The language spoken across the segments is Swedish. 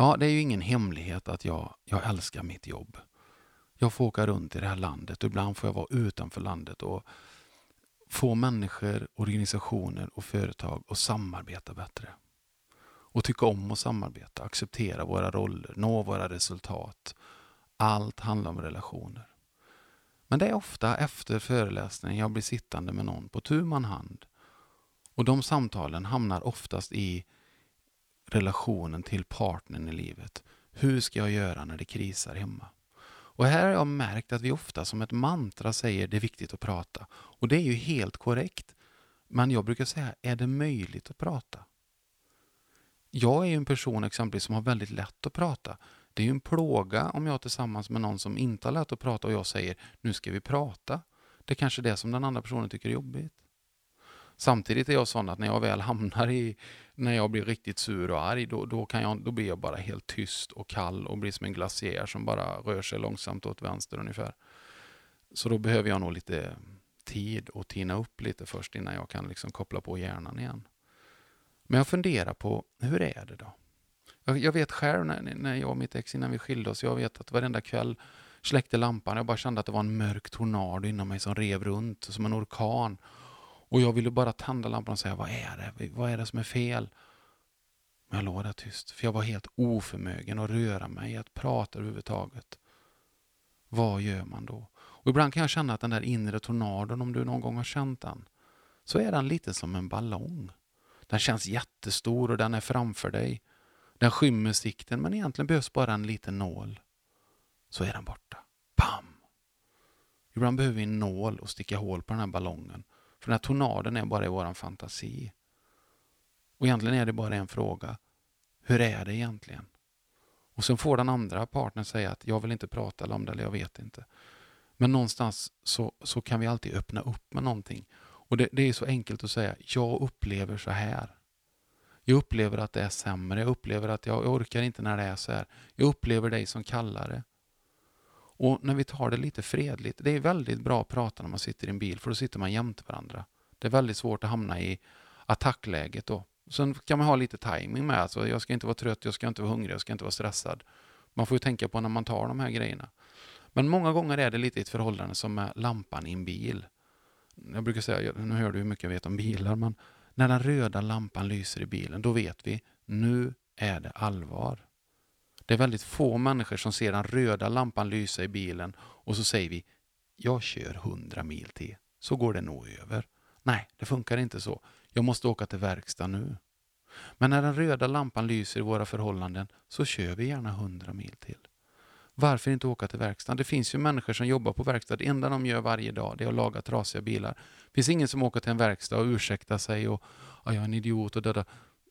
Ja, det är ju ingen hemlighet att jag, jag älskar mitt jobb. Jag får åka runt i det här landet och ibland får jag vara utanför landet och få människor, organisationer och företag att samarbeta bättre. Och tycka om att samarbeta, acceptera våra roller, nå våra resultat. Allt handlar om relationer. Men det är ofta efter föreläsningen jag blir sittande med någon på tu man hand. Och de samtalen hamnar oftast i relationen till partnern i livet. Hur ska jag göra när det krisar hemma? Och här har jag märkt att vi ofta som ett mantra säger det är viktigt att prata. Och det är ju helt korrekt. Men jag brukar säga, är det möjligt att prata? Jag är ju en person exempelvis som har väldigt lätt att prata. Det är ju en plåga om jag tillsammans med någon som inte har lätt att prata och jag säger nu ska vi prata. Det är kanske det som den andra personen tycker är jobbigt. Samtidigt är jag sån att när jag väl hamnar i, när jag blir riktigt sur och arg, då, då, kan jag, då blir jag bara helt tyst och kall och blir som en glaciär som bara rör sig långsamt åt vänster ungefär. Så då behöver jag nog lite tid att tina upp lite först innan jag kan liksom koppla på hjärnan igen. Men jag funderar på, hur är det då? Jag, jag vet själv när, när jag och mitt ex innan vi skilde oss, jag vet att varenda kväll släckte lampan, jag bara kände att det var en mörk tornado inom mig som rev runt som en orkan. Och jag ville bara tända lampan och säga, vad är det? Vad är det som är fel? Men jag låg där tyst, för jag var helt oförmögen att röra mig, att prata överhuvudtaget. Vad gör man då? Och ibland kan jag känna att den där inre tornadon, om du någon gång har känt den, så är den lite som en ballong. Den känns jättestor och den är framför dig. Den skymmer sikten, men egentligen behövs bara en liten nål. Så är den borta. Bam! Ibland behöver vi en nål och sticka hål på den här ballongen för den här tornaden är bara i vår fantasi. Och egentligen är det bara en fråga. Hur är det egentligen? Och sen får den andra partnern säga att jag vill inte prata om det eller jag vet inte. Men någonstans så, så kan vi alltid öppna upp med någonting. Och det, det är så enkelt att säga, jag upplever så här. Jag upplever att det är sämre, jag upplever att jag orkar inte när det är så här. Jag upplever dig som kallare. Och när vi tar det lite fredligt, det är väldigt bra att prata när man sitter i en bil för då sitter man jämte varandra. Det är väldigt svårt att hamna i attackläget då. Sen kan man ha lite timing med, alltså jag ska inte vara trött, jag ska inte vara hungrig, jag ska inte vara stressad. Man får ju tänka på när man tar de här grejerna. Men många gånger är det lite ett förhållande som med lampan i en bil. Jag brukar säga, nu hör du hur mycket jag vet om bilar, men när den röda lampan lyser i bilen, då vet vi, nu är det allvar. Det är väldigt få människor som ser den röda lampan lysa i bilen och så säger vi jag kör 100 mil till, så går det nog över. Nej, det funkar inte så. Jag måste åka till verkstad nu. Men när den röda lampan lyser i våra förhållanden så kör vi gärna 100 mil till. Varför inte åka till verkstaden? Det finns ju människor som jobbar på verkstad. Det enda de gör varje dag det är att laga trasiga bilar. Det finns ingen som åker till en verkstad och ursäktar sig och jag är en idiot och döda.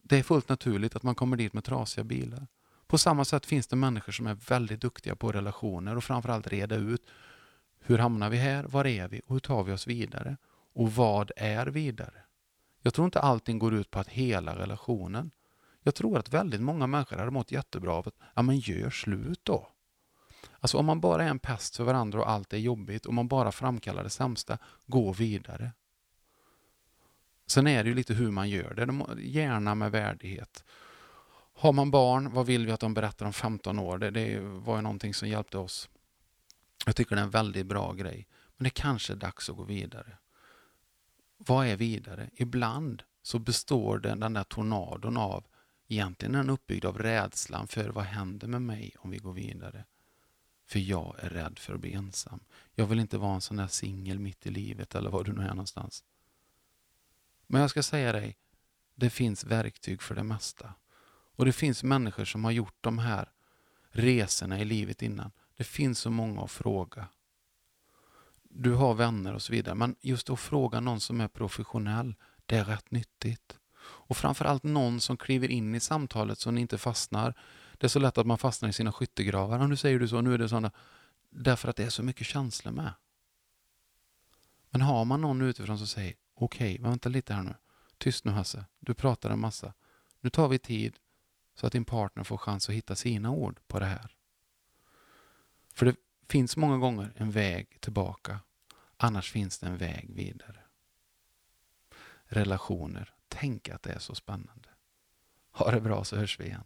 Det är fullt naturligt att man kommer dit med trasiga bilar. På samma sätt finns det människor som är väldigt duktiga på relationer och framförallt reda ut hur hamnar vi här, var är vi och hur tar vi oss vidare? Och vad är vidare? Jag tror inte allting går ut på att hela relationen. Jag tror att väldigt många människor hade mått jättebra av att, ja men gör slut då. Alltså om man bara är en pest för varandra och allt är jobbigt och man bara framkallar det sämsta, gå vidare. Sen är det ju lite hur man gör det, gärna med värdighet. Har man barn, vad vill vi att de berättar om 15 år? Det, det var ju någonting som hjälpte oss. Jag tycker det är en väldigt bra grej. Men det kanske är dags att gå vidare. Vad är vidare? Ibland så består den, den där tornadon av, egentligen är den uppbyggd av rädslan för vad händer med mig om vi går vidare. För jag är rädd för att bli ensam. Jag vill inte vara en sån där singel mitt i livet eller var du nu är någonstans. Men jag ska säga dig, det finns verktyg för det mesta. Och det finns människor som har gjort de här resorna i livet innan. Det finns så många att fråga. Du har vänner och så vidare, men just att fråga någon som är professionell, det är rätt nyttigt. Och framförallt någon som kliver in i samtalet så ni inte fastnar. Det är så lätt att man fastnar i sina skyttegravar. Nu säger du så, nu är det sådana. Därför att det är så mycket känslor med. Men har man någon utifrån som säger okej, okay, vänta lite här nu. Tyst nu Hasse, du pratar en massa. Nu tar vi tid, så att din partner får chans att hitta sina ord på det här. För det finns många gånger en väg tillbaka. Annars finns det en väg vidare. Relationer. Tänk att det är så spännande. Ha det bra så hörs vi igen.